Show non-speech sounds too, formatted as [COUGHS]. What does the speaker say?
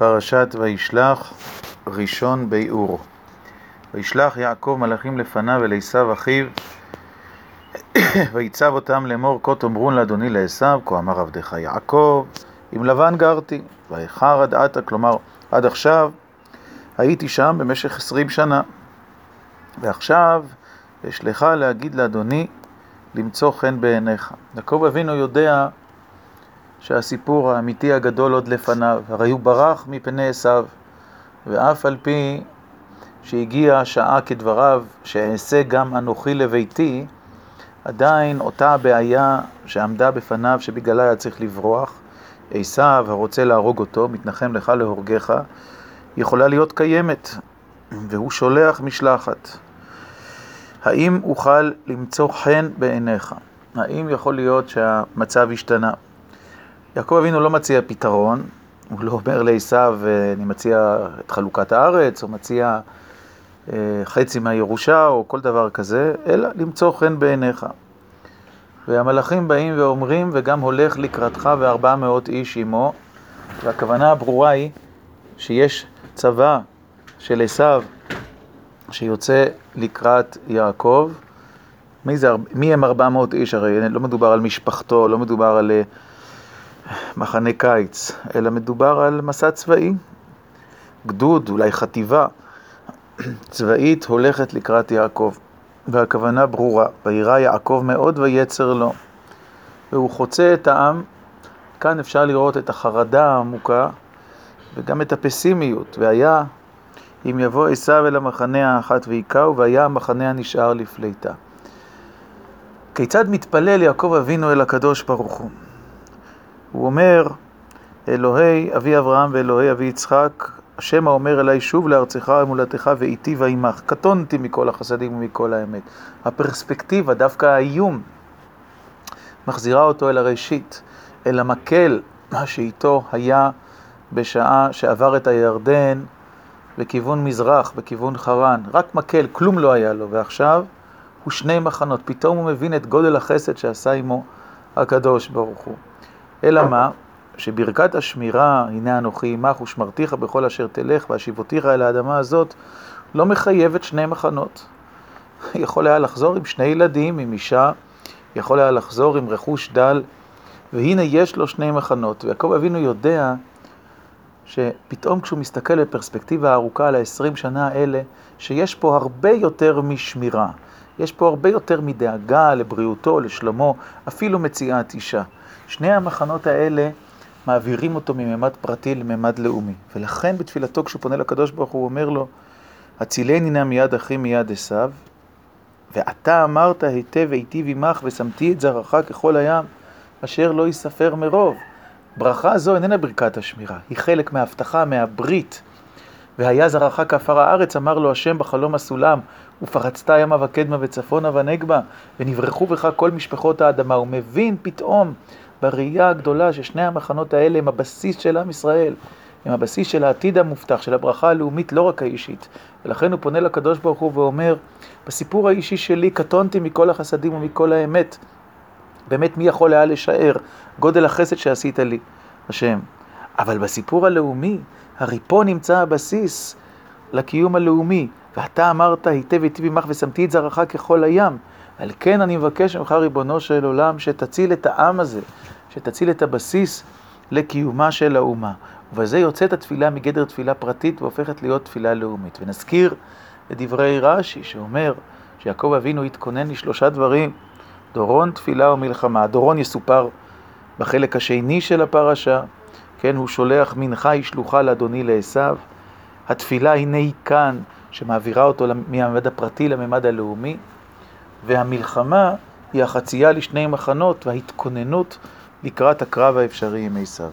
פרשת וישלח ראשון ביאור. וישלח יעקב מלאכים לפניו אל עשיו אחיו, [COUGHS] ויצב אותם לאמור כה תאמרון לאדוני לעשיו, כה אמר עבדך יעקב, עם לבן גרתי, ואיחר עד עתה, כלומר עד עכשיו הייתי שם במשך עשרים שנה, ועכשיו יש לך להגיד לאדוני למצוא חן בעיניך. יעקב אבינו יודע שהסיפור האמיתי הגדול עוד לפניו, הרי הוא ברח מפני עשיו, ואף על פי שהגיעה השעה כדבריו, שאעשה גם אנוכי לביתי, עדיין אותה הבעיה שעמדה בפניו, שבגללה היה צריך לברוח, עשיו הרוצה להרוג אותו, מתנחם לך להורגך, יכולה להיות קיימת, והוא שולח משלחת. האם אוכל למצוא חן בעיניך? האם יכול להיות שהמצב השתנה? יעקב אבינו לא מציע פתרון, הוא לא אומר לעשיו, אני מציע את חלוקת הארץ, או מציע חצי מהירושה, או כל דבר כזה, אלא למצוא חן בעיניך. והמלאכים באים ואומרים, וגם הולך לקראתך וארבע מאות איש עמו, והכוונה הברורה היא שיש צבא של עשיו שיוצא לקראת יעקב. מי, זה, מי הם ארבע מאות איש? הרי לא מדובר על משפחתו, לא מדובר על מחנה קיץ, אלא מדובר על מסע צבאי, גדוד, אולי חטיבה [CLEARS THROAT] צבאית הולכת לקראת יעקב, והכוונה ברורה, וירא יעקב מאוד ויצר לו, והוא חוצה את העם, כאן אפשר לראות את החרדה העמוקה וגם את הפסימיות, והיה אם יבוא עשיו אל המחנה האחת ויקהו, והיה המחנה הנשאר לפליטה. כיצד מתפלל יעקב אבינו אל הקדוש ברוך הוא? הוא אומר, אלוהי אבי אברהם ואלוהי אבי יצחק, השם האומר אליי שוב לארצך ומולדתך ואיתי ועמך. קטונתי מכל החסדים ומכל האמת. הפרספקטיבה, דווקא האיום, מחזירה אותו אל הראשית, אל המקל, מה שאיתו היה בשעה שעבר את הירדן בכיוון מזרח, בכיוון חרן. רק מקל, כלום לא היה לו, ועכשיו הוא שני מחנות. פתאום הוא מבין את גודל החסד שעשה עמו הקדוש ברוך הוא. אלא מה? שברכת השמירה, הנה אנוכי עמך ושמרתיך בכל אשר תלך והשיבותיך אל האדמה הזאת, לא מחייבת שני מחנות. [LAUGHS] יכול היה לחזור עם שני ילדים, עם אישה, יכול היה לחזור עם רכוש דל, והנה יש לו שני מחנות. ויעקב אבינו יודע שפתאום כשהוא מסתכל בפרספקטיבה ארוכה על ה-20 שנה האלה, שיש פה הרבה יותר משמירה. יש פה הרבה יותר מדאגה לבריאותו, לשלומו, אפילו מציאת אישה. שני המחנות האלה מעבירים אותו מממד פרטי לממד לאומי. ולכן בתפילתו כשהוא פונה לקדוש ברוך הוא אומר לו, הצילני נא מיד אחי מיד עשיו, ואתה אמרת היטב היטיב עמך ושמתי את זרעך ככל הים, אשר לא יספר מרוב. ברכה זו איננה ברכת השמירה, היא חלק מההבטחה, מהברית. והיה זרעך כעפר הארץ, אמר לו השם בחלום הסולם, ופרצת ימה וקדמה וצפונה ונגבה, ונברחו בך כל משפחות האדמה. הוא מבין פתאום בראייה הגדולה ששני המחנות האלה הם הבסיס של עם ישראל, הם הבסיס של העתיד המובטח, של הברכה הלאומית, לא רק האישית. ולכן הוא פונה לקדוש ברוך הוא ואומר, בסיפור האישי שלי קטונתי מכל החסדים ומכל האמת. באמת מי יכול היה לשער גודל החסד שעשית לי, השם. אבל בסיפור הלאומי, הרי פה נמצא הבסיס לקיום הלאומי. ואתה אמרת היטב היטב עמך ושמתי את זרעך ככל הים. על כן אני מבקש ממך, ריבונו של עולם, שתציל את העם הזה, שתציל את הבסיס לקיומה של האומה. ובזה יוצאת התפילה מגדר תפילה פרטית והופכת להיות תפילה לאומית. ונזכיר את דברי רש"י, שאומר שיעקב אבינו התכונן לשלושה דברים, דורון, תפילה ומלחמה. הדורון יסופר בחלק השני של הפרשה, כן, הוא שולח מנחה היא שלוחה לאדוני לעשו. התפילה הנה היא כאן, שמעבירה אותו מהממד הפרטי לממד הלאומי. והמלחמה היא החצייה לשני מחנות וההתכוננות לקראת הקרב האפשרי עם עשיו.